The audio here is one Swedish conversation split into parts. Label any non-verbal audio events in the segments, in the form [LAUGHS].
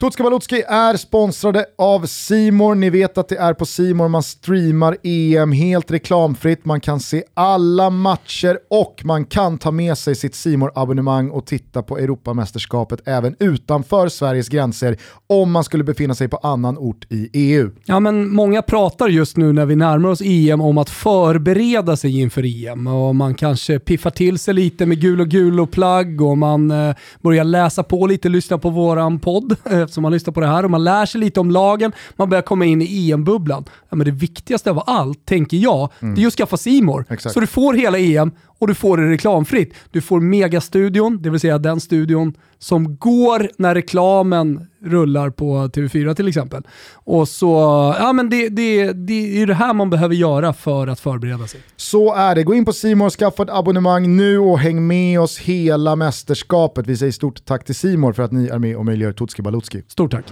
Tutska Balutski är sponsrade av Simor. Ni vet att det är på Simor man streamar EM helt reklamfritt. Man kan se alla matcher och man kan ta med sig sitt simor abonnemang och titta på Europamästerskapet även utanför Sveriges gränser om man skulle befinna sig på annan ort i EU. Ja, men många pratar just nu när vi närmar oss EM om att förbereda sig inför EM och man kanske piffar till sig lite med gul och gul och plagg och man eh, börjar läsa på lite, lyssna på våran podd [LAUGHS] eh, eftersom man lyssnar på det här och man lär sig lite om lagen, man börjar komma in i EM-bubblan. Ja, men det viktigaste av allt, tänker jag, mm. det är att skaffa Simor. Så du får hela EM och du får det reklamfritt. Du får Megastudion, det vill säga den studion som går när reklamen rullar på TV4 till exempel. Och så, ja men det, det, det är det här man behöver göra för att förbereda sig. Så är det. Gå in på Simor, skaffa ett abonnemang nu och häng med oss hela mästerskapet. Vi säger stort tack till Simor för att ni är med och möjliggör Tutski Balutski. Stort tack.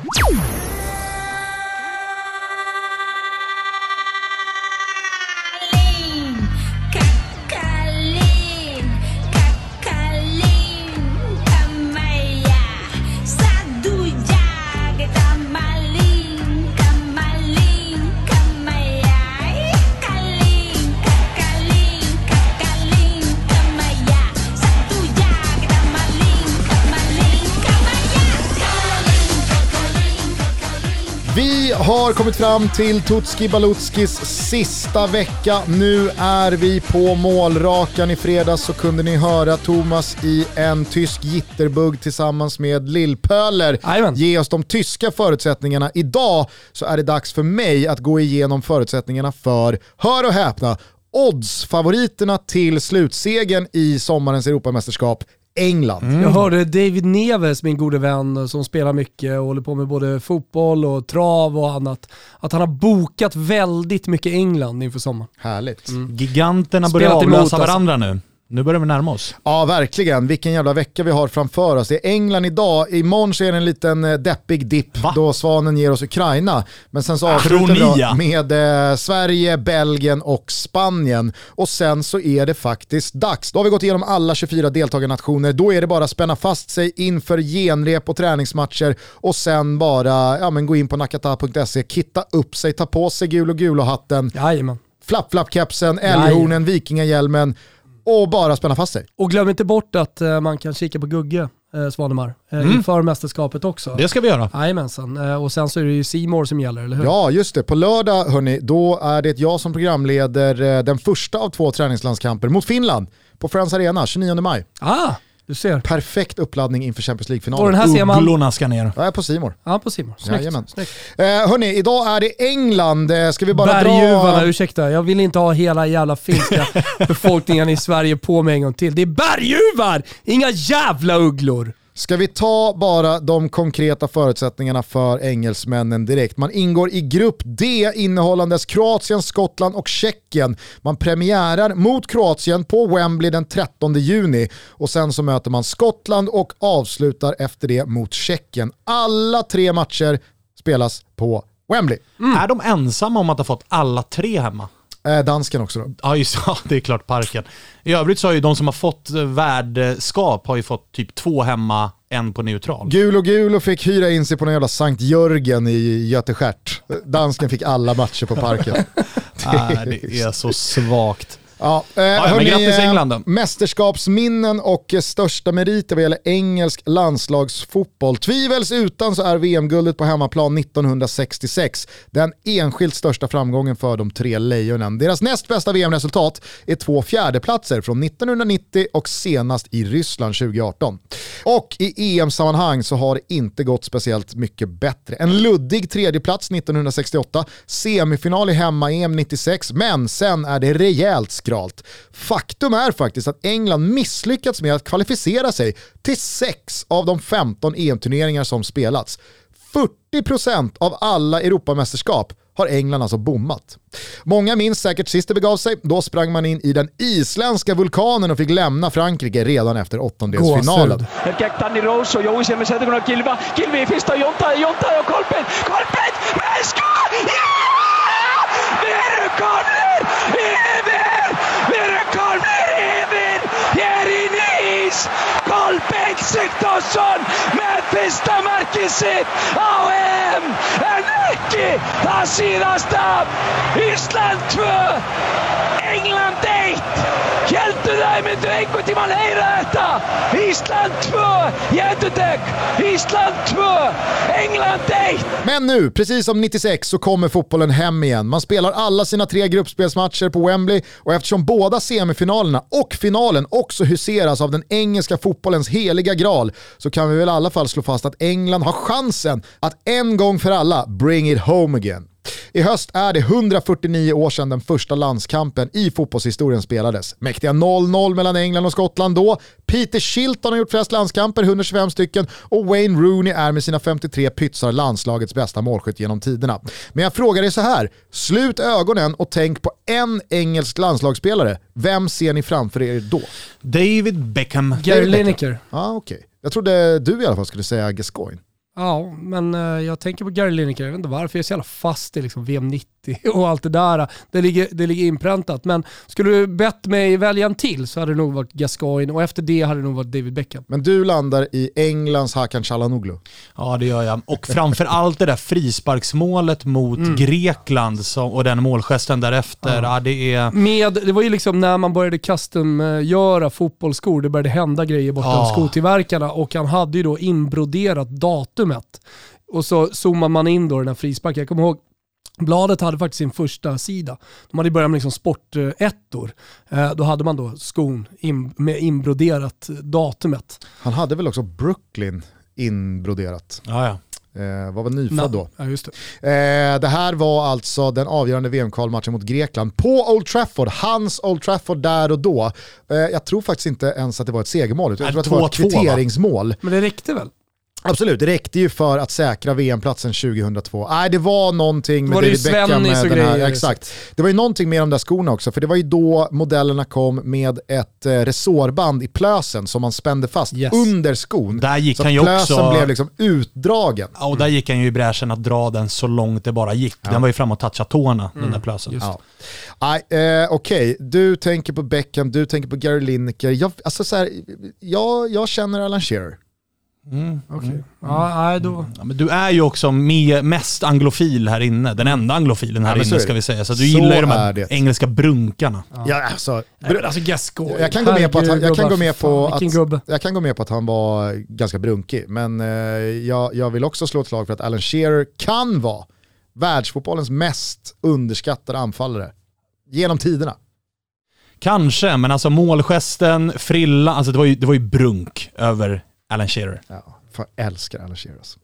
Har kommit fram till Tutski Balutskis sista vecka. Nu är vi på målrakan. I fredags så kunde ni höra Thomas i en tysk jitterbug tillsammans med Lillpöler ge oss de tyska förutsättningarna. Idag så är det dags för mig att gå igenom förutsättningarna för, hör och häpna, odds-favoriterna till slutsegen i sommarens Europamästerskap England. Mm. Jag hörde David Neves, min gode vän som spelar mycket och håller på med både fotboll och trav och annat, att han har bokat väldigt mycket England inför sommaren. Härligt. Mm. Giganterna börjar avlösa varandra nu. Nu börjar vi närma oss. Ja, verkligen. Vilken jävla vecka vi har framför oss. Det är England idag, imorgon så är det en liten eh, deppig dipp då Svanen ger oss Ukraina. Men sen så avslutar vi med eh, Sverige, Belgien och Spanien. Och sen så är det faktiskt dags. Då har vi gått igenom alla 24 deltagarnationer. Då är det bara att spänna fast sig inför genrep och träningsmatcher och sen bara ja, men gå in på nakata.se, kitta upp sig, ta på sig gul och gul och hatten. Jajamän. Flapp-flapp-kepsen, älghornen, vikingahjälmen och bara spänna fast sig. Och glöm inte bort att uh, man kan kika på Gugge eh, Svanemar eh, mm. inför mästerskapet också. Det ska vi göra. Jajamensan. Eh, och sen så är det ju Simor som gäller, eller hur? Ja, just det. På lördag, hörni, då är det jag som programleder eh, den första av två träningslandskamper mot Finland på Friends Arena 29 maj. Ah! Du ser. Perfekt uppladdning inför Champions League-finalen. Och den här ser man... Ugglorna ska ner. Ja, på Simor. Ja, på Simor. Snyggt. Snyggt. Eh, hörni, idag är det England. Eh, ska vi bara Berguvarna, dra... ursäkta. Jag vill inte ha hela jävla finska [LAUGHS] befolkningen i Sverige på mig en gång till. Det är berguvar! Inga jävla ugglor! Ska vi ta bara de konkreta förutsättningarna för engelsmännen direkt? Man ingår i grupp D innehållandes Kroatien, Skottland och Tjeckien. Man premiärar mot Kroatien på Wembley den 13 juni och sen så möter man Skottland och avslutar efter det mot Tjeckien. Alla tre matcher spelas på Wembley. Mm. Är de ensamma om att ha fått alla tre hemma? Eh, dansken också då. Ja, just [LAUGHS] ja, det är klart parken. I övrigt så har ju de som har fått värdskap har ju fått typ två hemma, en på neutral. Gul och gul och fick hyra in sig på någon jävla Sankt Jörgen i Göteskärt. Dansken fick alla matcher på parken. det, [LAUGHS] det är så svagt. Ja, eh, ja, hörni, grattis England då. Mästerskapsminnen och största meriter vad gäller engelsk landslagsfotboll. Tvivels utan så är VM-guldet på hemmaplan 1966 den enskilt största framgången för de tre lejonen. Deras näst bästa VM-resultat är två fjärdeplatser från 1990 och senast i Ryssland 2018. Och i EM-sammanhang så har det inte gått speciellt mycket bättre. En luddig tredjeplats 1968, semifinal i hemma-EM 96, men sen är det rejält skralt. Faktum är faktiskt att England misslyckats med att kvalificera sig till sex av de 15 EM-turneringar som spelats. 40% av alla Europamästerskap har England alltså bommat. Många minns säkert sist det begav sig, då sprang man in i den isländska vulkanen och fick lämna Frankrike redan efter åttondelsfinalen. Tanni Det är i Nice! Kolpen Sigthorsson EM en ekki það síðasta Ísland 2 England 1 Hjälpte dig med du einhvern tíman heyra þetta Ísland 2 ég endurtek Ísland 2 England 1 Men nu, precis som 96 så kommer fotbollen hem igen. Man spelar alla sina tre gruppspelsmatcher på Wembley och eftersom båda semifinalerna och finalen också huseras av den engelska fotbollens heliga graal så kan vi väl i alla fall slå fast att England har chansen att en gång för alla bring it home again. I höst är det 149 år sedan den första landskampen i fotbollshistorien spelades. Mäktiga 0-0 mellan England och Skottland då. Peter Shilton har gjort flest landskamper, 125 stycken, och Wayne Rooney är med sina 53 pytsar landslagets bästa målskytt genom tiderna. Men jag frågar dig så här, slut ögonen och tänk på en engelsk landslagsspelare. Vem ser ni framför er då? David Beckham. Gary Lineker. Ja, ah. Okay. Jag trodde du i alla fall skulle säga Gascoigne. Ja, men uh, jag tänker på Gary Lineker, jag vet inte varför jag är så jävla fast i liksom VM 90 och allt det där. Det ligger, det ligger inpräntat. Men skulle du bett mig välja en till så hade det nog varit Gascoigne och efter det hade det nog varit David Beckham. Men du landar i Englands Hakan Calhanoglu. Ja det gör jag. Och framförallt det där frisparksmålet mot mm. Grekland som, och den målgesten därefter. Ja. ja. det, är... Med, det var ju liksom när man började custom-göra fotbollsskor, det började hända grejer borta ja. skotillverkarna och han hade ju då inbroderat datumet. Och så zoomar man in då den här frisparken. Jag kommer ihåg Bladet hade faktiskt sin första sida. De hade börjat med liksom sportettor. Eh, då hade man då skon med inbroderat datumet. Han hade väl också Brooklyn inbroderat? Ja, ja. Eh, var väl nyfödd då. Ja, just det. Eh, det här var alltså den avgörande VM-kvalmatchen mot Grekland på Old Trafford. Hans Old Trafford där och då. Eh, jag tror faktiskt inte ens att det var ett segermål, utan jag tror att det var ett kvitteringsmål. Men det räckte väl? Absolut, det räckte ju för att säkra VM-platsen 2002. Nej, det var någonting med var David Beckham. Med den här, grejer, exakt. Det var ju någonting med de där skorna också, för det var ju då modellerna kom med ett eh, resårband i plösen som man spände fast yes. under skon. Där gick så han ju plösen också... blev liksom utdragen. Ja, och där gick han ju i bräschen att dra den så långt det bara gick. Ja. Den var ju fram och touchade tårna, mm. den där plösen. Ja. eh, Okej, okay. du tänker på Beckham, du tänker på Gary Lineker. Jag, alltså så här, jag, jag känner Alan Shearer. Mm, okay. mm. Ja, då... Ja, men du är ju också med, mest anglofil här inne, den enda anglofilen här ja, inne ska vi säga. Så du så gillar ju de här det. engelska brunkarna. Ja. Ja, alltså, br alltså Gascoigne. Jag kan gå med på att han, jag kan gå med på att, jag kan gå med på att han var ganska brunkig, men eh, jag, jag vill också slå ett slag för att Alan Shearer kan vara världsfotbollens mest underskattade anfallare genom tiderna. Kanske, men alltså målgesten, frilla, alltså det var ju, det var ju brunk över Alan Shearer. Ja, fan älskar Alan Shearer alltså.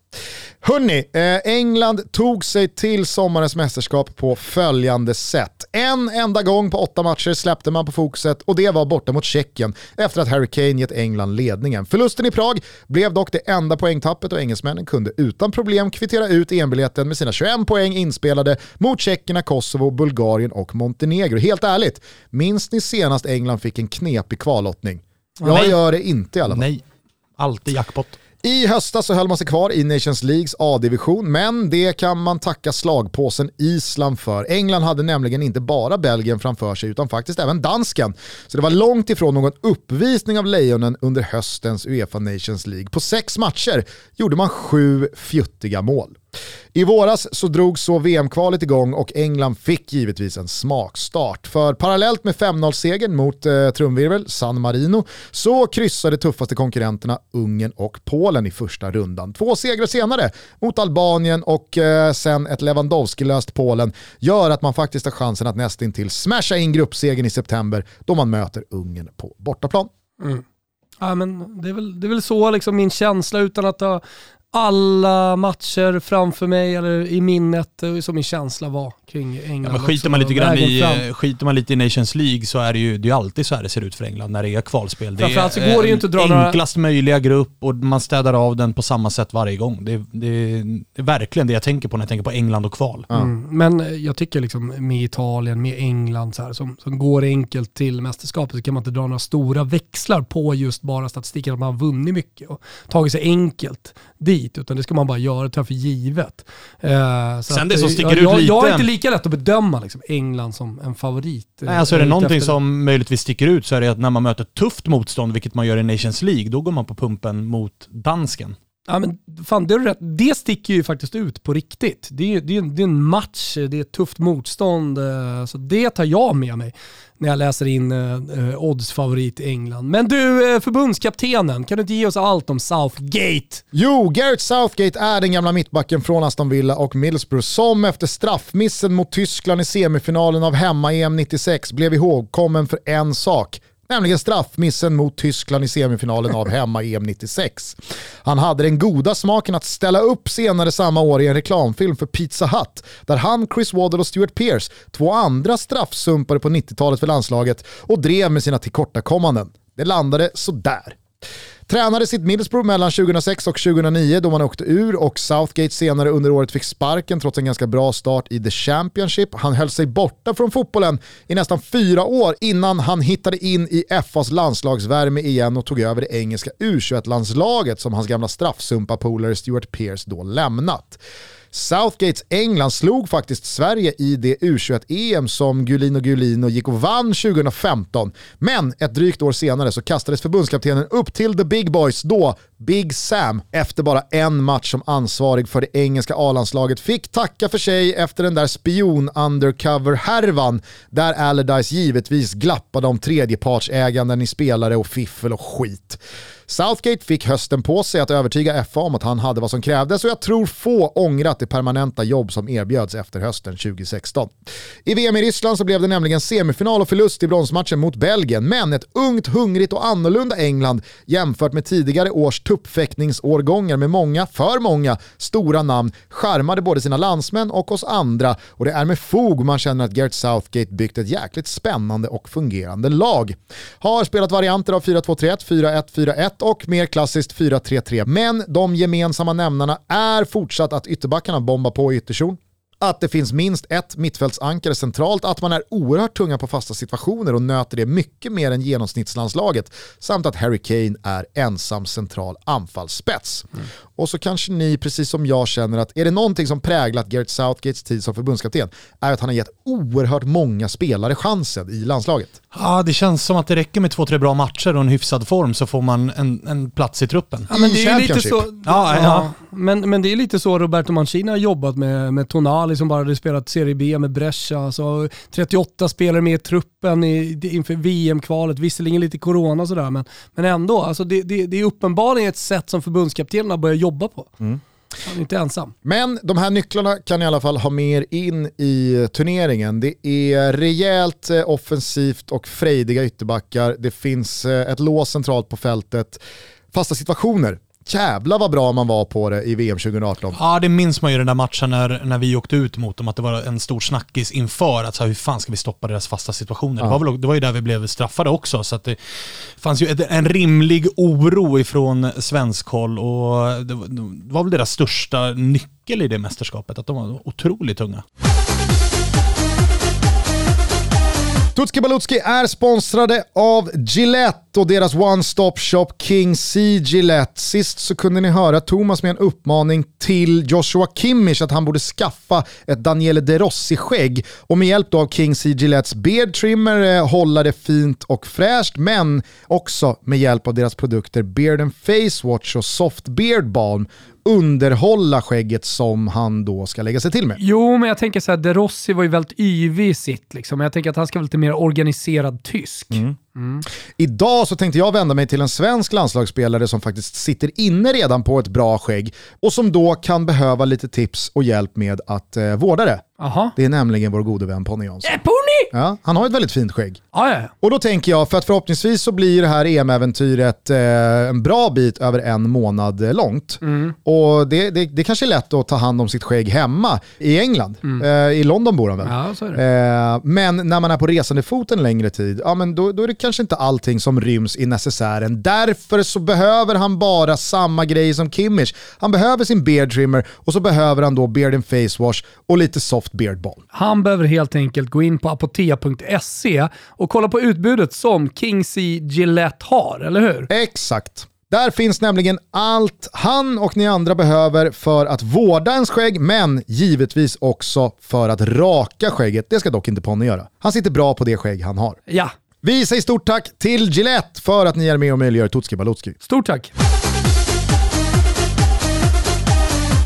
Hörni, eh, England tog sig till sommarens mästerskap på följande sätt. En enda gång på åtta matcher släppte man på fokuset och det var borta mot Tjeckien efter att Harry Kane gett England ledningen. Förlusten i Prag blev dock det enda poängtappet och engelsmännen kunde utan problem kvittera ut EM-biljetten med sina 21 poäng inspelade mot Tjeckerna, Kosovo, Bulgarien och Montenegro. Helt ärligt, minns ni senast England fick en knepig kvallottning? Jag Nej. gör det inte i alla fall. Nej. Alltid jackpot. I höstas så höll man sig kvar i Nations Leagues A-division, men det kan man tacka slagpåsen Island för. England hade nämligen inte bara Belgien framför sig, utan faktiskt även dansken. Så det var långt ifrån någon uppvisning av lejonen under höstens Uefa Nations League. På sex matcher gjorde man sju fjuttiga mål. I våras så drog så VM-kvalet igång och England fick givetvis en smakstart. För parallellt med 5-0-segern mot eh, trumvirvel San Marino så kryssade tuffaste konkurrenterna Ungern och Polen i första rundan. Två segrar senare mot Albanien och eh, sen ett Lewandowski-löst Polen gör att man faktiskt har chansen att nästintill smasha in gruppsegern i september då man möter Ungern på bortaplan. Mm. Ja, men det, är väl, det är väl så liksom min känsla utan att ha alla matcher framför mig eller i minnet, som min känsla var kring England. Ja, men skiter, man lite grann i, skiter man lite i Nations League så är det ju det är alltid så här det ser ut för England när det är kvalspel. Det är så går det ju inte att dra enklast några... möjliga grupp och man städar av den på samma sätt varje gång. Det, det, det är verkligen det jag tänker på när jag tänker på England och kval. Mm. Men jag tycker liksom med Italien, med England så här, som, som går enkelt till mästerskapet så kan man inte dra några stora växlar på just bara statistiken att man har vunnit mycket och tagit sig enkelt dit, utan det ska man bara göra, ta för givet. Uh, Sen det som sticker jag, ut lite... Jag är inte lika lätt att bedöma liksom, England som en favorit. Nej, alltså är det någonting efter... som möjligtvis sticker ut så är det att när man möter tufft motstånd, vilket man gör i Nations League, då går man på pumpen mot dansken. Ja, men fan, det, är rätt. det sticker ju faktiskt ut på riktigt. Det är, det, är, det är en match, det är ett tufft motstånd. Eh, så det tar jag med mig när jag läser in eh, eh, odds favorit i England. Men du, eh, förbundskaptenen, kan du inte ge oss allt om Southgate? Jo, Gareth Southgate är den gamla mittbacken från Aston Villa och Middlesbrough som efter straffmissen mot Tyskland i semifinalen av hemma-EM 96 blev ihågkommen för en sak nämligen straffmissen mot Tyskland i semifinalen av hemma-EM 96. Han hade den goda smaken att ställa upp senare samma år i en reklamfilm för Pizza Hut där han, Chris Waddle och Stuart Pearce, två andra straffsumpare på 90-talet för landslaget och drev med sina tillkortakommanden. Det landade sådär. Tränade sitt Middlesbrough mellan 2006 och 2009 då man åkte ur och Southgate senare under året fick sparken trots en ganska bra start i The Championship. Han höll sig borta från fotbollen i nästan fyra år innan han hittade in i FAs landslagsvärme igen och tog över det engelska U21-landslaget som hans gamla straffsumpa-polare Stuart Pearce då lämnat. Southgates England slog faktiskt Sverige i det U21-EM som Gulino Gulino gick och vann 2015. Men ett drygt år senare så kastades förbundskaptenen upp till the big boys då Big Sam efter bara en match som ansvarig för det engelska A-landslaget fick tacka för sig efter den där spion-undercover-härvan där Allardyce givetvis glappade om tredjepartsäganden i spelare och fiffel och skit. Southgate fick hösten på sig att övertyga FA om att han hade vad som krävdes och jag tror få ångrat det permanenta jobb som erbjöds efter hösten 2016. I VM i Ryssland så blev det nämligen semifinal och förlust i bronsmatchen mot Belgien, men ett ungt, hungrigt och annorlunda England jämfört med tidigare års tuppfäktningsårgångar med många, för många, stora namn charmade både sina landsmän och oss andra och det är med fog man känner att Gareth Southgate byggt ett jäkligt spännande och fungerande lag. Har spelat varianter av 4-2-3-1, 4-1-4-1 och mer klassiskt 4-3-3. Men de gemensamma nämnarna är fortsatt att ytterbackarna bombar på i ytterzon, att det finns minst ett mittfältsankare centralt, att man är oerhört tunga på fasta situationer och nöter det mycket mer än genomsnittslandslaget, samt att Harry Kane är ensam central anfallsspets. Mm. Och så kanske ni, precis som jag, känner att är det någonting som präglat Gareth Southgates tid som förbundskapten är att han har gett oerhört många spelare chansen i landslaget. Ja, det känns som att det räcker med två, tre bra matcher och en hyfsad form så får man en, en plats i truppen. Ja, men det är lite så, ja, ja. Men, men det är lite så Roberto Mancini har jobbat med, med Tonali som bara hade spelat Serie B med Brescia. Alltså 38 spelare med i truppen i, inför VM-kvalet, visserligen lite corona och sådär, men, men ändå. Alltså det, det, det är uppenbarligen ett sätt som förbundskaptenen har börjat jobba på. Mm. Han är inte ensam. Men de här nycklarna kan i alla fall ha mer in i turneringen. Det är rejält eh, offensivt och frejdiga ytterbackar. Det finns eh, ett lås centralt på fältet. Fasta situationer Jävlar vad bra man var på det i VM 2018. Ja, det minns man ju den där matchen när, när vi åkte ut mot dem, att det var en stor snackis inför att så här, hur fan ska vi stoppa deras fasta situationer? Ja. Det, var väl, det var ju där vi blev straffade också, så att det fanns ju ett, en rimlig oro ifrån svensk håll och det, det var väl deras största nyckel i det mästerskapet, att de var otroligt tunga. Tutski Balutski är sponsrade av Gillette och deras one-stop shop King C Gillette. Sist så kunde ni höra Thomas med en uppmaning till Joshua Kimmich att han borde skaffa ett Daniele De Rossi-skägg och med hjälp av King C Gillettes beard trimmer eh, hålla det fint och fräscht men också med hjälp av deras produkter Beard and Face Watch och Soft Beard Balm underhålla skägget som han då ska lägga sig till med. Jo, men jag tänker så här, De Rossi var ju väldigt yvig i sitt. Liksom. Jag tänker att han ska vara lite mer organiserad tysk. Mm. Mm. Idag så tänkte jag vända mig till en svensk landslagsspelare som faktiskt sitter inne redan på ett bra skägg och som då kan behöva lite tips och hjälp med att eh, vårda det. Aha. Det är nämligen vår gode vän Ponny Jansson. Äh, Pony! Ja, han har ett väldigt fint skägg. Ah, ja. Och då tänker jag, för att förhoppningsvis så blir det här EM-äventyret eh, en bra bit över en månad eh, långt. Mm. Och det, det, det kanske är lätt att ta hand om sitt skägg hemma i England. Mm. Eh, I London bor han väl? Ja, eh, men när man är på resande fot en längre tid, ja, men då, då är det kanske inte allting som ryms i necessären. Därför så behöver han bara samma grej som Kimmich. Han behöver sin beard trimmer och så behöver han då beard and face wash och lite soft beard balm. Han behöver helt enkelt gå in på apotea.se och kolla på utbudet som King C Gillette har, eller hur? Exakt. Där finns nämligen allt han och ni andra behöver för att vårda ens skägg, men givetvis också för att raka skägget. Det ska dock inte Ponny göra. Han sitter bra på det skägg han har. Ja, vi säger stort tack till Gillette för att ni är med och möjliggör Tutski Balutski. Stort tack!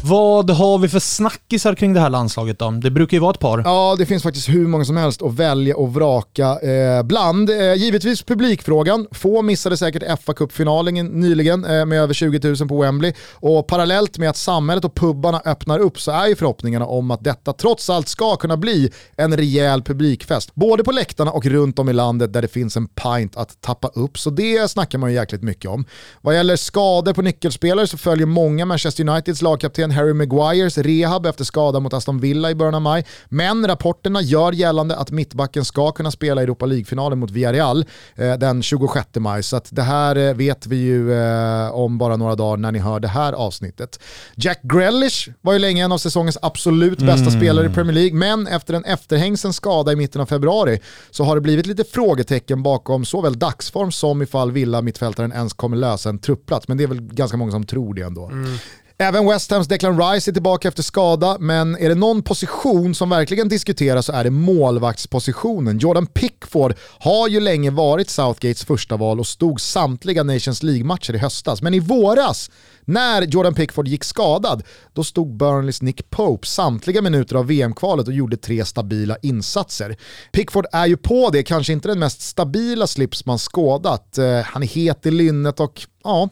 Vad har vi för snackisar kring det här landslaget då? Det brukar ju vara ett par. Ja, det finns faktiskt hur många som helst att välja och vraka eh, bland. Eh, givetvis publikfrågan. Få missade säkert fa Cup-finalen nyligen eh, med över 20 000 på Wembley. Och parallellt med att samhället och pubbarna öppnar upp så är ju förhoppningarna om att detta trots allt ska kunna bli en rejäl publikfest. Både på läktarna och runt om i landet där det finns en pint att tappa upp. Så det snackar man ju jäkligt mycket om. Vad gäller skador på nyckelspelare så följer många Manchester Uniteds lagkapten Harry Maguires rehab efter skada mot Aston Villa i början av maj. Men rapporterna gör gällande att mittbacken ska kunna spela Europa League-finalen mot Villarreal eh, den 26 maj. Så det här eh, vet vi ju eh, om bara några dagar när ni hör det här avsnittet. Jack Grealish var ju länge en av säsongens absolut bästa mm. spelare i Premier League, men efter en efterhängsen skada i mitten av februari så har det blivit lite frågetecken bakom såväl dagsform som ifall Villa-mittfältaren ens kommer lösa en truppplats. Men det är väl ganska många som tror det ändå. Mm. Även West Hams Declan Rice är tillbaka efter skada, men är det någon position som verkligen diskuteras så är det målvaktspositionen. Jordan Pickford har ju länge varit Southgates första val och stod samtliga Nations League-matcher i höstas. Men i våras, när Jordan Pickford gick skadad, då stod Burnleys Nick Pope samtliga minuter av VM-kvalet och gjorde tre stabila insatser. Pickford är ju på det, kanske inte den mest stabila slips man skådat. Eh, han är het i lynnet och ja,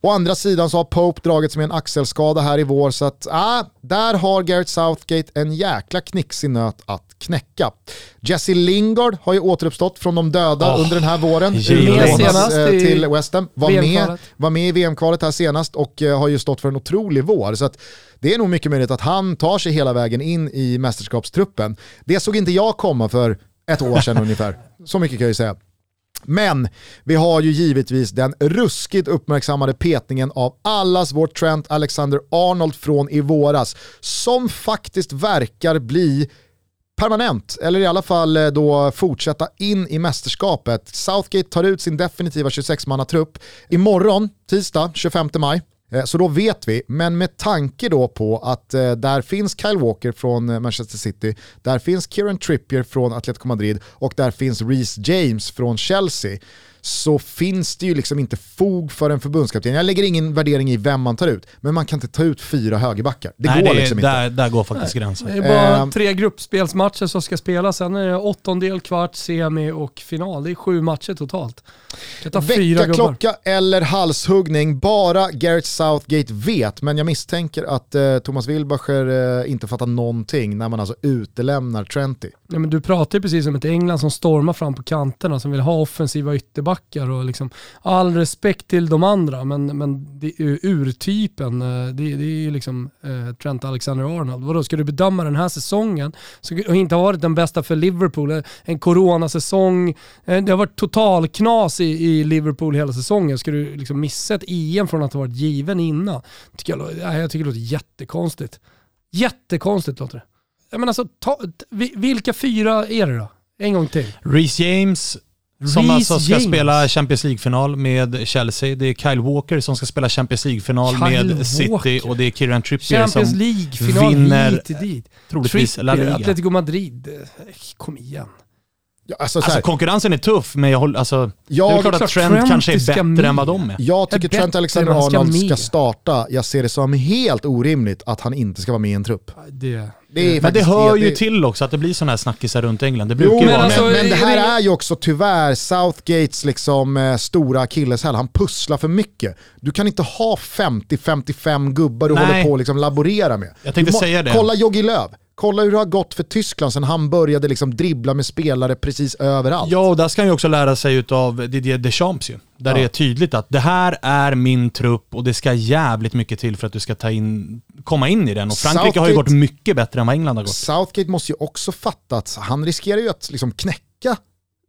Å andra sidan så har Pope dragits med en axelskada här i vår så att äh, där har Garrett Southgate en jäkla knixig nöt att knäcka. Jesse Lingard har ju återuppstått från de döda oh, under den här våren. Utlånas eh, till West Ham. Var med, var med i VM-kvalet här senast och eh, har ju stått för en otrolig vår. Så att det är nog mycket möjligt att han tar sig hela vägen in i mästerskapstruppen. Det såg inte jag komma för ett år sedan [LAUGHS] ungefär. Så mycket kan jag ju säga. Men vi har ju givetvis den ruskigt uppmärksammade petningen av allas vår Trent Alexander-Arnold från i våras, som faktiskt verkar bli permanent, eller i alla fall eh, då fortsätta in i mästerskapet. Southgate tar ut sin definitiva 26-mannatrupp imorgon, tisdag 25 maj. Eh, så då vet vi, men med tanke då på att eh, där finns Kyle Walker från eh, Manchester City, där finns Kieran Trippier från Atletico Madrid och där finns Reece James från Chelsea så finns det ju liksom inte fog för en förbundskapten. Jag lägger ingen värdering i vem man tar ut, men man kan inte ta ut fyra högerbackar. Det Nej, går det är, liksom där, inte. Där går faktiskt gränsen. Det är bara uh, tre gruppspelsmatcher som ska spelas, sen är det åttondel, kvart, semi och final. Det är sju matcher totalt. Väckarklocka eller halshuggning, bara Gareth Southgate vet, men jag misstänker att uh, Thomas Wilbacher uh, inte fattar någonting när man alltså utelämnar Trenty. Ja, men du pratar ju precis om ett England som stormar fram på kanterna, som vill ha offensiva ytterbackar mittbackar och liksom, all respekt till de andra, men, men det, urtypen, eh, det, det är ju liksom eh, Trent Alexander-Arnold. Vadå, ska du bedöma den här säsongen som inte har varit den bästa för Liverpool, eh, en coronasäsong, eh, det har varit totalknas i, i Liverpool hela säsongen. Ska du liksom missa ett EM från att ha varit given innan? Tycker jag, jag tycker det låter jättekonstigt. Jättekonstigt låter det. Men alltså, ta, vilka fyra är det då? En gång till. Reece James, som alltså ska James. spela Champions League-final med Chelsea. Det är Kyle Walker som ska spela Champions League-final med Walker. City och det är Kieran Trippier Champions som League-final vinner hit dit. troligtvis La Liga. Atletico Madrid. Kom igen. Ja, alltså, alltså konkurrensen är tuff, men jag håller, alltså, jag, det är klart att Trent, Trent kanske är bättre med. än vad de är. Jag tycker Trent Alexander-Arnold ska, ska starta. Jag ser det som helt orimligt att han inte ska vara med i en trupp. Det, det men det hör ju det... till också att det blir sådana här snackisar runt England. Det brukar jo, men, alltså, men, det här är ju också tyvärr Southgates liksom, eh, stora akilleshäl. Han pusslar för mycket. Du kan inte ha 50-55 gubbar du Nej. håller på att liksom laborera med. Jag tänkte säga det. Kolla Jogi Löw. Kolla hur det har gått för Tyskland sen han började liksom dribbla med spelare precis överallt. Ja, och där ska han ju också lära sig av Didier Deschamps ju. Där ja. det är tydligt att det här är min trupp och det ska jävligt mycket till för att du ska ta in, komma in i den. Och Frankrike Southgate, har ju gått mycket bättre än vad England har gått. Southgate måste ju också fatta att han riskerar ju att liksom knäcka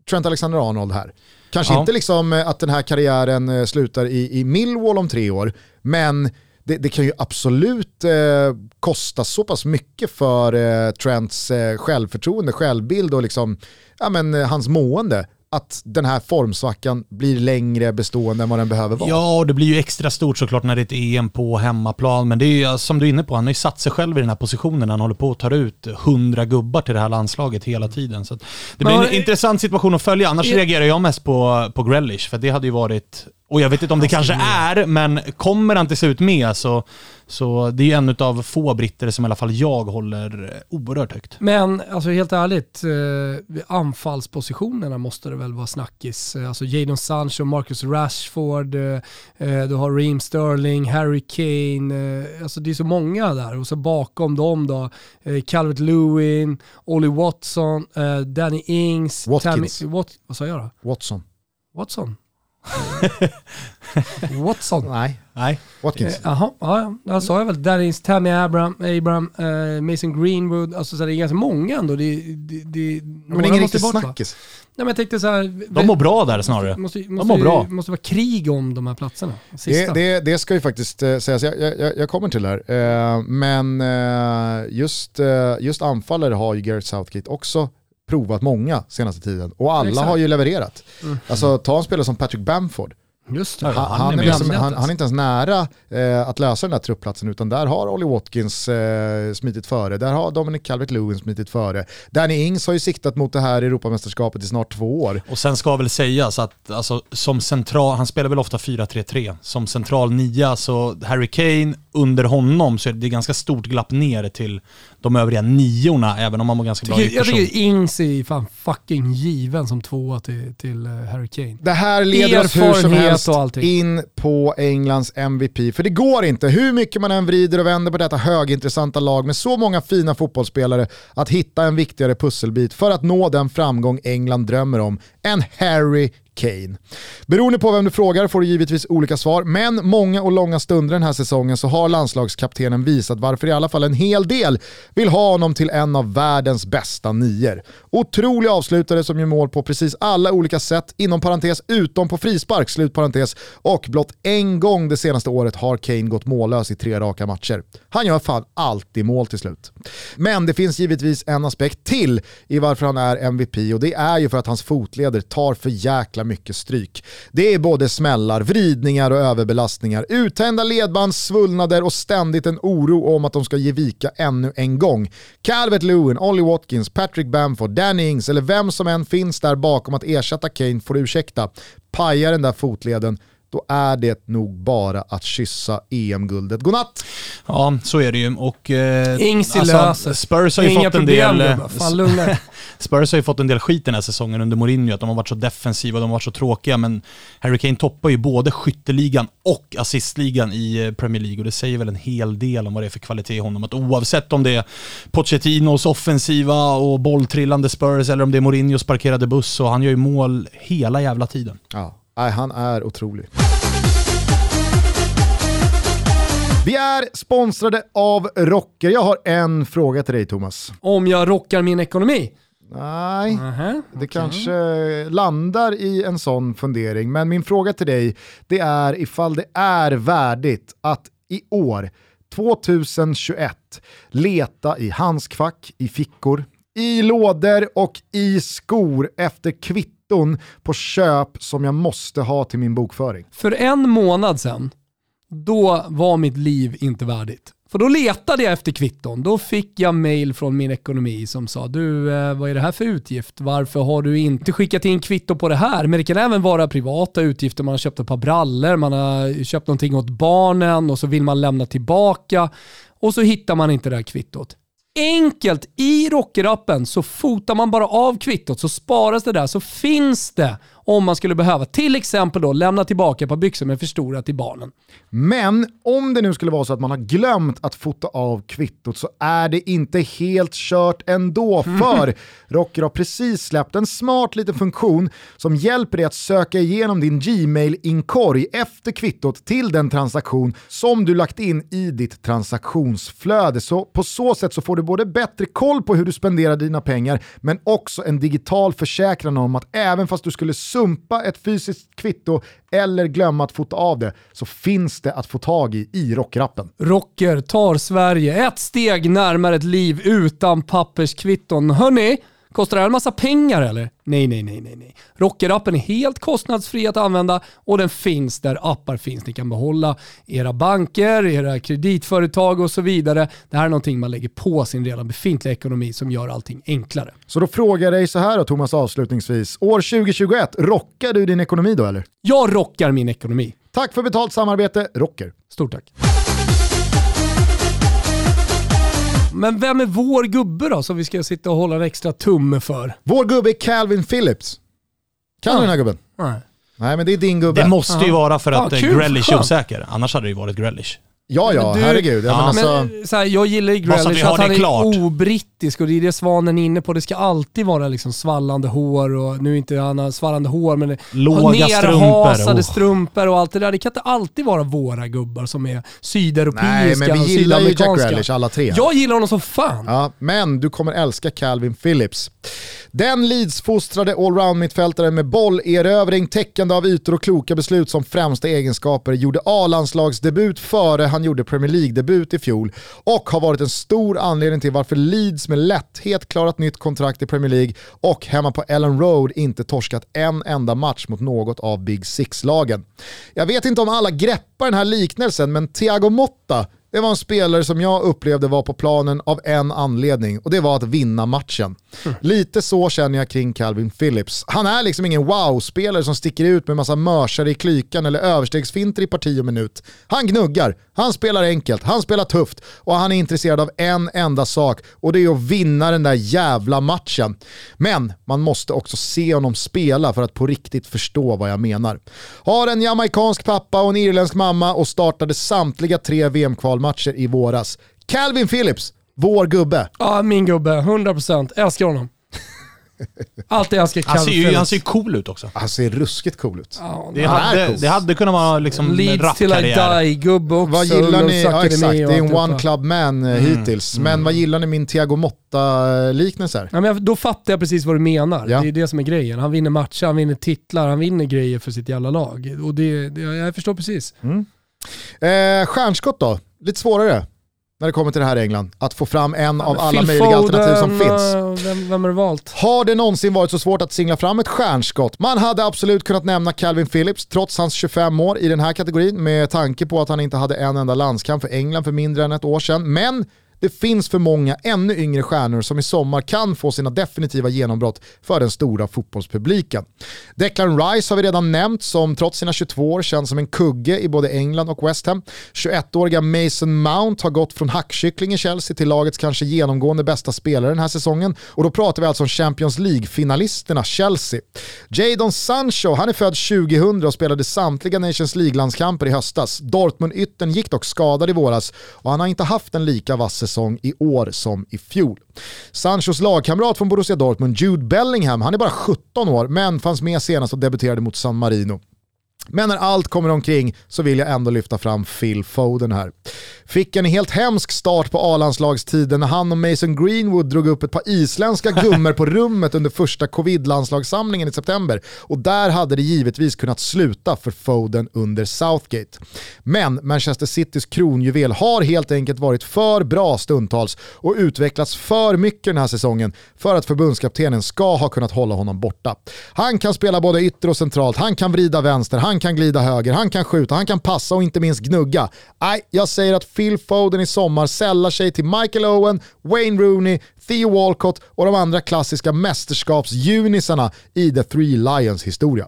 Trent Alexander-Arnold här. Kanske ja. inte liksom att den här karriären eh, slutar i, i Millwall om tre år, men det, det, kan ju absolut eh, kosta så pass mycket för eh, Trents eh, självförtroende, självbild och liksom, ja, men, eh, hans mående att den här formsvackan blir längre bestående än vad den behöver vara. Ja, och det blir ju extra stort såklart när det är ett EM på hemmaplan. Men det är ju som du är inne på, han har ju satt sig själv i den här positionen. när Han håller på att ta ut hundra gubbar till det här landslaget hela tiden. Så det blir men, en intressant situation att följa. Annars jag, reagerar jag mest på, på Grealish, för det hade ju varit Och jag vet inte om det kanske är, men kommer han till slut med så, så det är en av få britter som i alla fall jag håller oerhört högt. Men alltså helt ärligt, eh, anfallspositionerna måste det väl vara snackis. Alltså Jadon Sancho, Marcus Rashford, eh, eh, du har Reem Sterling, Harry Kane. Eh, alltså det är så många där. Och så bakom dem då, eh, Calvert Lewin, Ollie Watson, eh, Danny Ings, Watkins. Tammy, Wat, vad sa jag då? Watson. Watson? [LAUGHS] Watson? Nej. Nej. Watkins. Jaha, eh, ja, ja, jag sa jag väl. Är Tammy Abram, Abram eh, Mason Greenwood, alltså så det är ganska många ändå. Det, det, det, men ingen riktig snackis. Nej, men jag tänkte så här, De mår bra där snarare. Måste, måste, de mår bra. måste vara krig om de här platserna. Det, det, det, ska ju faktiskt eh, sägas, jag, jag, jag, kommer till det här. Eh, men eh, just, eh, just anfallare har ju Gareth Southgate också provat många senaste tiden och alla Exakt. har ju levererat. Mm. Alltså ta en spelare som Patrick Bamford. Just det. Han, han, är liksom, han, han, är inte ens nära eh, att lösa den där truppplatsen utan där har Ollie Watkins eh, smitit före, där har Dominic Calvert-Lewin smitit före. Danny Ings har ju siktat mot det här Europamästerskapet i snart två år. Och sen ska väl sägas att alltså, som central, han spelar väl ofta 4-3-3, som central nia så Harry Kane, under honom så är det ganska stort glapp ner till de övriga niorna, även om han var ganska bra i Jag tycker Ings är fan fucking given som tvåa till, till eh, Harry Kane. Det här leder oss hur som helst in på Englands MVP. För det går inte, hur mycket man än vrider och vänder på detta högintressanta lag med så många fina fotbollsspelare, att hitta en viktigare pusselbit för att nå den framgång England drömmer om än Harry Kane. Beroende på vem du frågar får du givetvis olika svar, men många och långa stunder den här säsongen så har landslagskaptenen visat varför i alla fall en hel del vill ha honom till en av världens bästa nior. Otrolig avslutare som gör mål på precis alla olika sätt, inom parentes utom på frispark, slut parentes, och blott en gång det senaste året har Kane gått mållös i tre raka matcher. Han gör fan alltid mål till slut. Men det finns givetvis en aspekt till i varför han är MVP och det är ju för att hans fotleder tar för jäkla mycket stryk. Det är både smällar, vridningar och överbelastningar, uttända ledband, svullnader och ständigt en oro om att de ska ge vika ännu en gång. Calvert Lewin, Ollie Watkins, Patrick Bamford, Danny Ings eller vem som än finns där bakom att ersätta Kane får ursäkta. Pajar den där fotleden då är det nog bara att kyssa EM-guldet. Godnatt! Ja, så är det ju. Och, eh, Ings alltså, Spurs har ju Inga fått en del... Fan, [LAUGHS] Spurs har ju fått en del skit den här säsongen under Mourinho, att de har varit så defensiva, de har varit så tråkiga, men Harry Kane toppar ju både skytteligan och assistligan i eh, Premier League och det säger väl en hel del om vad det är för kvalitet i honom. Att oavsett om det är Pochettinos offensiva och bolltrillande Spurs eller om det är Mourinhos parkerade buss, så han gör ju mål hela jävla tiden. Ja. Nej, han är otrolig. Vi är sponsrade av Rocker. Jag har en fråga till dig Thomas. Om jag rockar min ekonomi? Nej, uh -huh, det okay. kanske landar i en sån fundering. Men min fråga till dig, det är ifall det är värdigt att i år, 2021, leta i handskfack, i fickor, i lådor och i skor efter kvitton kvitton på köp som jag måste ha till min bokföring. För en månad sedan, då var mitt liv inte värdigt. För då letade jag efter kvitton. Då fick jag mail från min ekonomi som sa du, eh, vad är det här för utgift? Varför har du inte skickat in kvitto på det här? Men det kan även vara privata utgifter. Man har köpt ett par brallor, man har köpt någonting åt barnen och så vill man lämna tillbaka och så hittar man inte det här kvittot enkelt. I Rockerappen så fotar man bara av kvittot så sparas det där så finns det om man skulle behöva. Till exempel då lämna tillbaka ett par byxor med för stora till barnen. Men om det nu skulle vara så att man har glömt att fota av kvittot så är det inte helt kört ändå. Mm. För Rocker har precis släppt en smart liten funktion som hjälper dig att söka igenom din Gmail-inkorg efter kvittot till den transaktion som du lagt in i ditt transaktionsflöde. Så på så sätt så får du både bättre koll på hur du spenderar dina pengar men också en digital försäkran om att även fast du skulle sumpa ett fysiskt kvitto eller glömma att fota av det så finns det att få tag i i rockrappen. Rocker tar Sverige ett steg närmare ett liv utan papperskvitton. Hörni, Kostar det här en massa pengar eller? Nej, nej, nej, nej. nej. Rocker-appen är helt kostnadsfri att använda och den finns där appar finns. Ni kan behålla era banker, era kreditföretag och så vidare. Det här är någonting man lägger på sin redan befintliga ekonomi som gör allting enklare. Så då frågar jag dig så här då Thomas avslutningsvis. År 2021, rockar du din ekonomi då eller? Jag rockar min ekonomi. Tack för betalt samarbete, Rocker. Stort tack. Men vem är vår gubbe då som vi ska sitta och hålla en extra tumme för? Vår gubbe är Calvin Phillips. Kan du den här gubben? Nej. Nej men det är din gubbe. Det måste ju vara för att ah, Grealish är osäker. Annars hade det ju varit Grealish. Ja ja, Du- herregud. Ja, men alltså, men, så här, jag gillar ju att Grealish, har att han det är klart. obrittisk och det är det Svanen är inne på. Det ska alltid vara liksom svallande hår och nu är inte han har svallande hår men Låga nerhasade strumpor, oh. strumpor och allt det där. Det kan inte alltid vara våra gubbar som är sydeuropeiska nej men vi och gillar ju Jack. Grealish alla tre. Jag gillar honom som fan. Ja, men du kommer älska Calvin Phillips. Den Leeds-fostrade allround-mittfältaren med bollerövring, täckande av ytor och kloka beslut som främsta egenskaper gjorde A-landslagsdebut före han gjorde Premier League-debut i fjol och har varit en stor anledning till varför Leeds med lätthet klarat nytt kontrakt i Premier League och hemma på Ellen Road inte torskat en enda match mot något av Big Six-lagen. Jag vet inte om alla greppar den här liknelsen, men Thiago Motta det var en spelare som jag upplevde var på planen av en anledning och det var att vinna matchen. Lite så känner jag kring Calvin Phillips. Han är liksom ingen wow-spelare som sticker ut med massa mörsare i klykan eller överstegsfinter i parti och minut. Han gnuggar, han spelar enkelt, han spelar tufft och han är intresserad av en enda sak och det är att vinna den där jävla matchen. Men man måste också se honom spela för att på riktigt förstå vad jag menar. Har en jamaicansk pappa och en irländsk mamma och startade samtliga tre VM-kval VM-kvalmatcher i våras. Calvin Phillips, vår gubbe. Ja, min gubbe. 100%. Älskar honom. Alltid älskat Han ser, Calvin ju, han ser ju cool ut också. Han ser ruskigt cool ut. Ja, Det hade, cool. det hade kunnat vara liksom Leeds till I die-gubbe också. Vad gillar ni? Ja, exakt, det är en one club man eh, hittills. Men vad gillar ni min Thiago Motta-liknelse? Ja, men då fattar jag precis vad du menar. Ja. Det är det som är grejen. Han vinner matcher, han vinner titlar, han vinner grejer för sitt jävla lag. Och det, det, jag förstår precis. Eh, stjärnskott då? Lite svårare när det kommer till det här England. Att få fram en av alla Phil möjliga alternativ som Foden, finns. eh, Vem, vem har du valt? Har det någonsin varit så svårt att singla fram ett stjärnskott? Man hade absolut kunnat nämna Calvin Phillips trots hans 25 år i den här kategorin med tanke på att han inte hade en enda landskamp för England för mindre än ett år sedan. Men det finns för många ännu yngre stjärnor som i sommar kan få sina definitiva genombrott för den stora fotbollspubliken. Declan Rice har vi redan nämnt som trots sina 22 år känns som en kugge i både England och West Ham. 21-åriga Mason Mount har gått från hackkyckling i Chelsea till lagets kanske genomgående bästa spelare den här säsongen. Och då pratar vi alltså om Champions League-finalisterna Chelsea. Jadon Sancho, han är född 2000 och spelade samtliga Nations League-landskamper i höstas. Dortmund-ytten gick dock skadad i våras och han har inte haft en lika vass säsong i år som i fjol. Sanchos lagkamrat från Borussia Dortmund, Jude Bellingham, han är bara 17 år men fanns med senast och debuterade mot San Marino. Men när allt kommer omkring så vill jag ändå lyfta fram Phil Foden här. Fick en helt hemsk start på A-landslagstiden när han och Mason Greenwood drog upp ett par isländska gummor på rummet under första covid-landslagssamlingen i september. Och där hade det givetvis kunnat sluta för Foden under Southgate. Men Manchester Citys kronjuvel har helt enkelt varit för bra stundtals och utvecklats för mycket den här säsongen för att förbundskaptenen ska ha kunnat hålla honom borta. Han kan spela både ytter och centralt, han kan vrida vänster, han kan glida höger, han kan skjuta, han kan passa och inte minst gnugga. Nej, jag säger att Phil Foden i sommar sällar sig till Michael Owen, Wayne Rooney, Theo Walcott och de andra klassiska mästerskapsjunisarna i The Three Lions historia.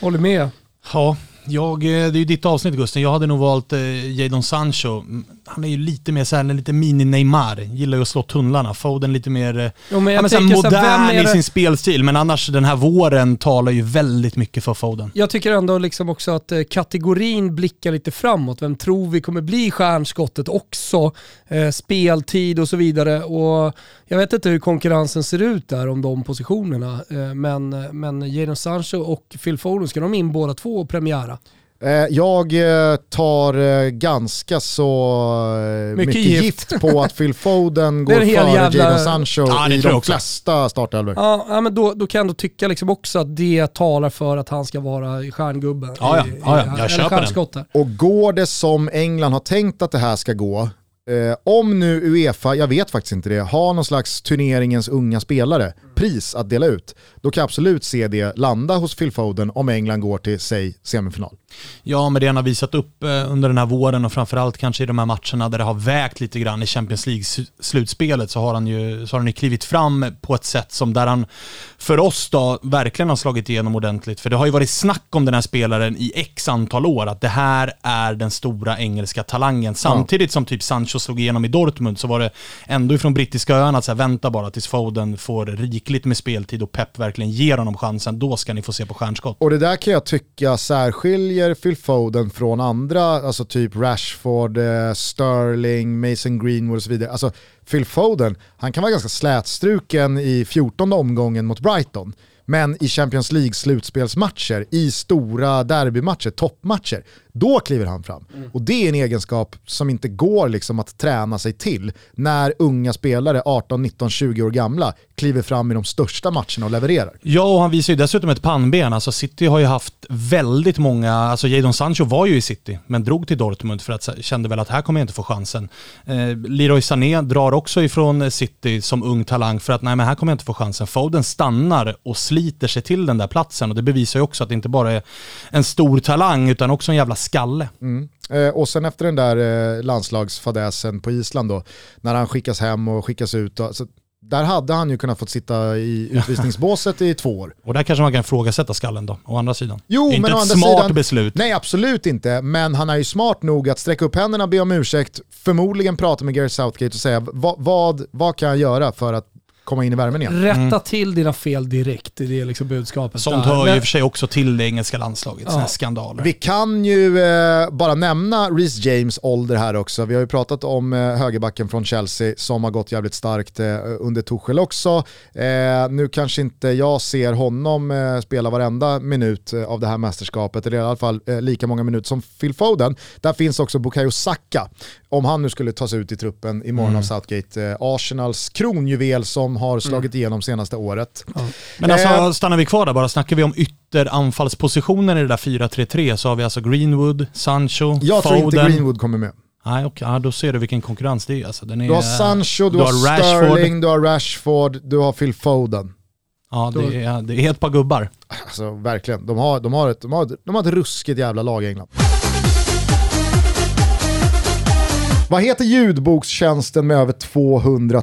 Håller med. Ja, jag, eh, det är ju ditt avsnitt Gusten. Jag hade nog valt eh, Jadon Sancho. Han är ju lite mer såhär, lite mini-Neymar. Gillar ju att slå tunnlarna. Foden lite mer eh, Jo, men ja, jag men så här, modern i sin spelstil. Men annars, den här våren talar ju väldigt mycket för Foden. Jag tycker ändå liksom också att eh, kategorin blickar lite framåt. Vem tror vi kommer bli stjärnskottet också? Eh, speltid och så vidare. Och jag vet inte hur konkurrensen ser ut där om de positionerna. Eh, men, men Jadon Sancho och Phil Foden, ska de in båda två och premiära? Eh, Jag eh, tar eh, ganska så Mycket mycket, gift. gift. på att Phil Foden [LAUGHS] går före jävla- Jadon Sancho Ja, i de flesta startelvor. Ja, men då, då kan jag ändå tycka liksom också att det talar för att han ska vara stjärngubben. Ja, ja. Ja, ja. Jag köper den. Och går det som England har tänkt att det här ska gå, Eh, om nu Uefa, jag vet faktiskt inte det, har någon slags turneringens unga spelare, pris att dela ut, då kan jag absolut se det landa hos Phil Foden om England går till, säg, semifinal. Ja, men det han har visat upp eh, under den här våren och framförallt kanske i de här matcherna där det har vägt lite grann i Champions League-slutspelet så har han ju så har han ju klivit fram på ett sätt som där han för oss då verkligen har slagit igenom ordentligt. För det har ju varit snack om den här spelaren i x antal år, att det här är den stora engelska talangen. Samtidigt som typ Sancho slog igenom i Dortmund så var det ändå från brittiska öarna att så här, vänta bara tills Foden får rikligt med speltid och Pep verkligen ger honom chansen. Då ska ni få se på stjärnskott. Och det där kan jag tycka särskiljer Phil Foden från andra, alltså typ Rashford, eh, Sterling, Mason Greenwood och så vidare. Alltså Phil Foden, han kan vara ganska slätstruken i 14 omgången mot Brighton. Men i Champions League slutspelsmatcher, i stora derbymatcher, toppmatcher, då kliver han fram. Mm. Och det är en egenskap som inte går liksom att träna sig till när unga spelare, 18, 19, 20 år gamla, kliver fram i de största matcherna och levererar. Ja, och han visar ju dessutom ett pannben. Alltså City har ju haft väldigt många, alltså Jadon Sancho var ju i City, men drog till Dortmund för att kände väl att här kommer jag inte få chansen. Eh, Leroy Sané drar också ifrån City som ung talang för att nej men här kommer jag inte få chansen. Foden stannar och sliter sig till den där platsen och det bevisar ju också att det inte bara är en stor talang utan också en jävla skalle. Mm. Eh, och sen efter den där eh, landslagsfadäsen på Island då, när han skickas hem och skickas ut. Alltså, där hade han ju kunnat få sitta i utvisningsbåset i två år. Och där kanske man kan ifrågasätta skallen då, å andra sidan. Jo, inte men ett å andra smart sidan, beslut. Nej, absolut inte. Men han är ju smart nog att sträcka upp händerna, be om ursäkt, förmodligen prata med Gary Southgate och säga vad, vad, vad kan jag göra för att komma in i värmen igen. Rätta mm. till dina fel direkt, det är liksom budskapet. Sånt hör ju i och för sig också till det engelska landslaget, ja. skandaler. Vi kan ju eh, bara nämna Reece James ålder här också. Vi har ju pratat om eh, högerbacken från Chelsea som har gått jävligt starkt eh, under Tuchel också. Eh, nu kanske inte jag ser honom eh, spela varenda minut eh, av det här mästerskapet, eller i alla fall lika många minuter som Phil Foden. Där finns också Bukayo Saka, om han nu skulle tas ut i truppen imorgon mm. av Southgate. Arsenals kronjuvel som har mm. slagit igenom senaste året. Ja. Men alltså, eh, stannar vi kvar där bara, snackar vi om ytteranfallspositionen i det där 4-3-3 så har vi alltså Greenwood, Sancho, Jag Foden. tror inte Greenwood kommer med. Nej, okay. ja, då ser du vilken konkurrens det är. Alltså, den är du har Sancho, du, du har, har Sterling, du har Rashford, du har Phil Foden. Ja, det är, det är ett par gubbar. Alltså verkligen, de har, de har, ett, de har, de har ett ruskigt jävla lag i England. Vad heter ljudbokstjänsten med över 200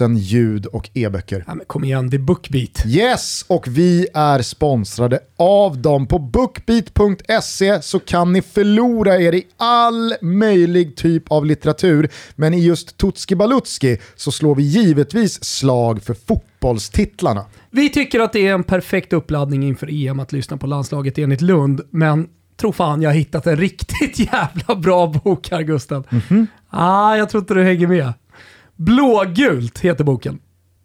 000 ljud och e-böcker? Ja, kom igen, det är Bookbeat. Yes, och vi är sponsrade av dem. På bookbeat.se så kan ni förlora er i all möjlig typ av litteratur, men i just Tutski Balutski så slår vi givetvis slag för fotbollstitlarna. Vi tycker att det är en perfekt uppladdning inför EM att lyssna på landslaget enligt Lund, men tror fan jag har hittat en riktigt [LAUGHS] jävla bra bok här Gusten. Mm -hmm. ah, jag tror inte du hänger med. Blågult heter boken.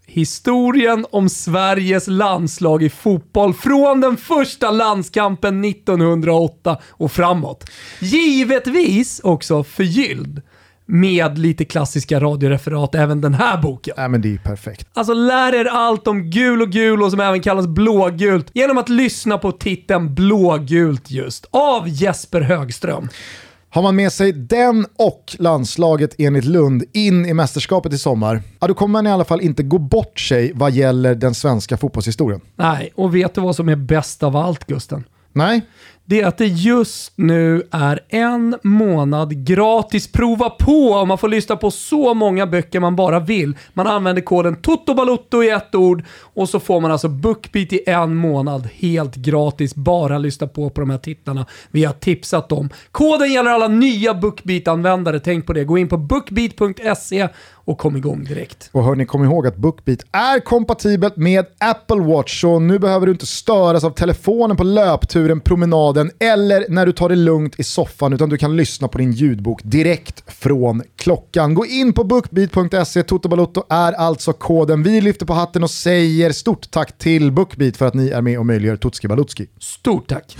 Historien om Sveriges landslag i fotboll från den första landskampen 1908 och framåt. Givetvis också förgylld med lite klassiska radioreferat även den här boken. Ja, men det är perfekt. Alltså lär er allt om gul och gul och som även kallas blågult genom att lyssna på titeln Blågult just av Jesper Högström. Har man med sig den och landslaget enligt Lund in i mästerskapet i sommar, ja, då kommer man i alla fall inte gå bort sig vad gäller den svenska fotbollshistorien. Nej, och vet du vad som är bäst av allt Gusten? Nej det är att det just nu är en månad gratis prova på. Man får lyssna på så många böcker man bara vill. Man använder koden TOTOBALUTTO i ett ord och så får man alltså BookBeat i en månad helt gratis. Bara lyssna på på de här tittarna. vi har tipsat om. Koden gäller alla nya BookBeat-användare. Tänk på det. Gå in på bookbeat.se och kom igång direkt. Och hörni, kom ihåg att BookBeat är kompatibelt med Apple Watch, så nu behöver du inte störas av telefonen på löpturen, promenaden eller när du tar det lugnt i soffan, utan du kan lyssna på din ljudbok direkt från klockan. Gå in på bookbeat.se, Toto Balotto är alltså koden. Vi lyfter på hatten och säger stort tack till BookBeat för att ni är med och möjliggör Tutski Balutski. Stort tack!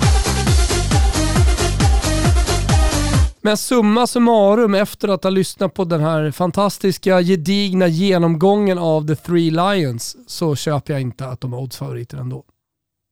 Men summa summarum, efter att ha lyssnat på den här fantastiska gedigna genomgången av The Three Lions så köper jag inte att de är oddsfavoriter ändå.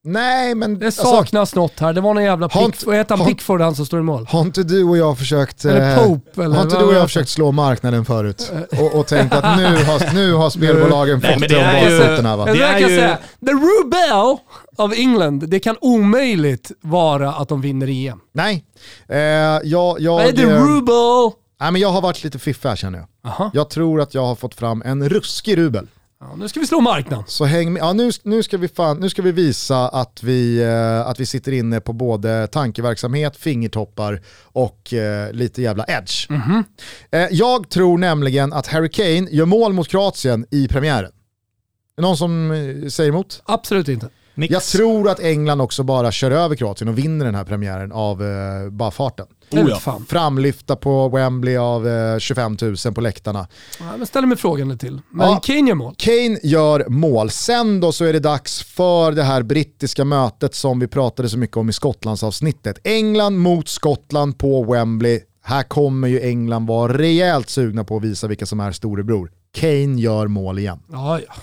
Nej, men... Det saknas alltså, något här. Det var någon jävla Pick, vad heter han, Pickford han som står i mål? Har inte du och jag försökt... Eller eh, Pope eller Har inte du och jag försökt slå marknaden förut? Och, och tänkt att nu har, nu har [LAUGHS] spelbolagen fått det om bakfötterna va? Det är ju... Säga, the Rubel of England, det kan omöjligt vara att de vinner EM. Nej. Eh, jag, jag, det eh, Rubel? Nej, men jag har varit lite fiffig här känner jag. Aha. Jag tror att jag har fått fram en ruskig rubel. Ja, nu ska vi slå marknaden. Så häng med. Ja, nu, nu, ska vi fan, nu ska vi visa att vi, eh, att vi sitter inne på både tankeverksamhet, fingertoppar och eh, lite jävla edge. Mm -hmm. eh, jag tror nämligen att Harry Kane gör mål mot Kroatien i premiären. Är någon som eh, säger emot? Absolut inte. Nix. Jag tror att England också bara kör över Kroatien och vinner den här premiären av eh, bara farten. Oh ja. Framlyfta på Wembley av eh, 25 000 på läktarna. Ja, men ställer mig frågan till. Men ja, Kane gör mål. Kane gör mål. Sen då så är det dags för det här brittiska mötet som vi pratade så mycket om i Skottlandsavsnittet. England mot Skottland på Wembley. Här kommer ju England vara rejält sugna på att visa vilka som är storebror. Kane gör mål igen. Ja, ja.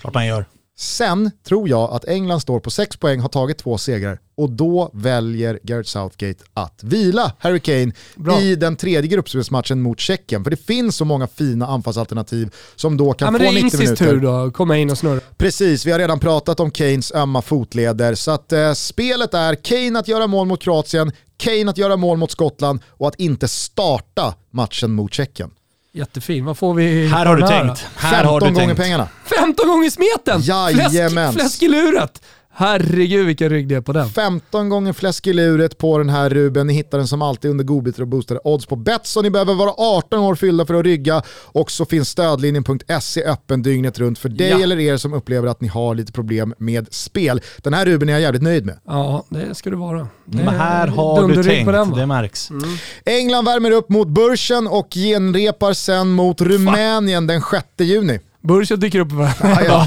Klart han gör. Sen tror jag att England står på 6 poäng, har tagit två segrar och då väljer Gareth Southgate att vila Harry Kane Bra. i den tredje gruppspelsmatchen mot Tjeckien. För det finns så många fina anfallsalternativ som då kan ja, få 90 minuter. Det är Ingsis tur då, att komma in och snurra. Precis, vi har redan pratat om Kanes ömma fotleder. Så att eh, spelet är Kane att göra mål mot Kroatien, Kane att göra mål mot Skottland och att inte starta matchen mot Tjeckien. Jättefin. Vad får vi Här har du här tänkt. Här 15 har du gånger tänkt. pengarna. 15 gånger smeten! Jajamän. Fläsk, fläsk i luret! Herregud vilken rygg det är på den. 15 gånger fläsk i luret på den här Ruben. Ni hittar den som alltid under godbitar och boostade odds på Betsson. Ni behöver vara 18 år fyllda för att rygga och så finns stödlinjen.se öppen dygnet runt för dig ja. eller er som upplever att ni har lite problem med spel. Den här Ruben är jag jävligt nöjd med. Ja, det ska du vara. Men här har du tänkt, den, det märks. Mm. England värmer upp mot börsen och genrepar sen mot Rumänien den 6 juni. Börsen dyker upp ja, ja.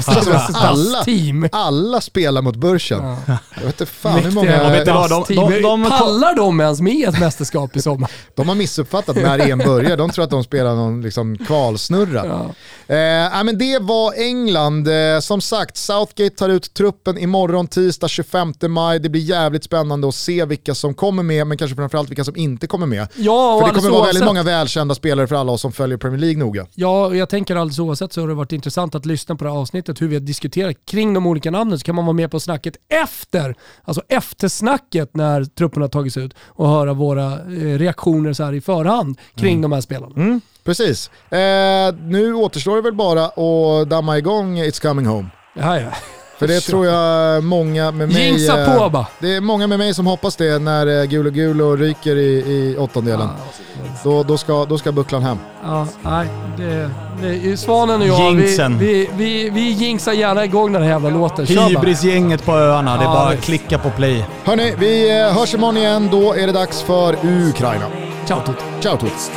alla, alla spelar mot börsen. Ja. Jag vet inte fan hur många... Vet vad, de, de, de, Pallar de ens med ett mästerskap i sommar? [LAUGHS] de har missuppfattat när EM börjar. De tror att de spelar någon liksom kvalsnurra. Ja. Eh, men det var England. Eh, som sagt, Southgate tar ut truppen imorgon tisdag 25 maj. Det blir jävligt spännande att se vilka som kommer med, men kanske framförallt vilka som inte kommer med. Ja, för det kommer vara väldigt många välkända spelare för alla oss som följer Premier League noga. Ja, jag tänker alldeles oavsett så har det varit intressant att lyssna på det här avsnittet, hur vi har diskuterat kring de olika namnen, så kan man vara med på snacket efter, alltså eftersnacket när truppen har tagits ut och höra våra eh, reaktioner så här i förhand kring mm. de här spelarna. Mm. Precis. Eh, nu återstår det väl bara att damma igång It's coming home. Ja, ja. För det tror jag många med mig... Jinxa på bara. Det är många med mig som hoppas det när eh, Gulo Gulo ryker i, i åttondelen. Ja, då, då, ska, då ska bucklan hem. Ja, nej. Det, det, Svanen och jag, Jinxen. vi, vi, vi, vi jinxar gärna igång den här jävla låten. Hybrisgänget på öarna, det är bara att klicka på play. Hörni, vi eh, hörs imorgon igen. Då är det dags för Ukraina. Ciao tut. Ciao tut.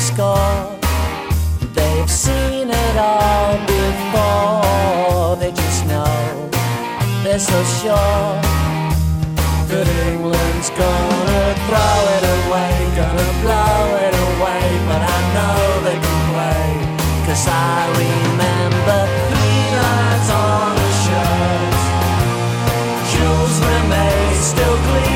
Score. They've seen it all before. They just know they're so sure that England's gonna throw it away, gonna blow it away. But I know they can play, cause I remember three lines on the shirt. Jules Rimet still gleaming.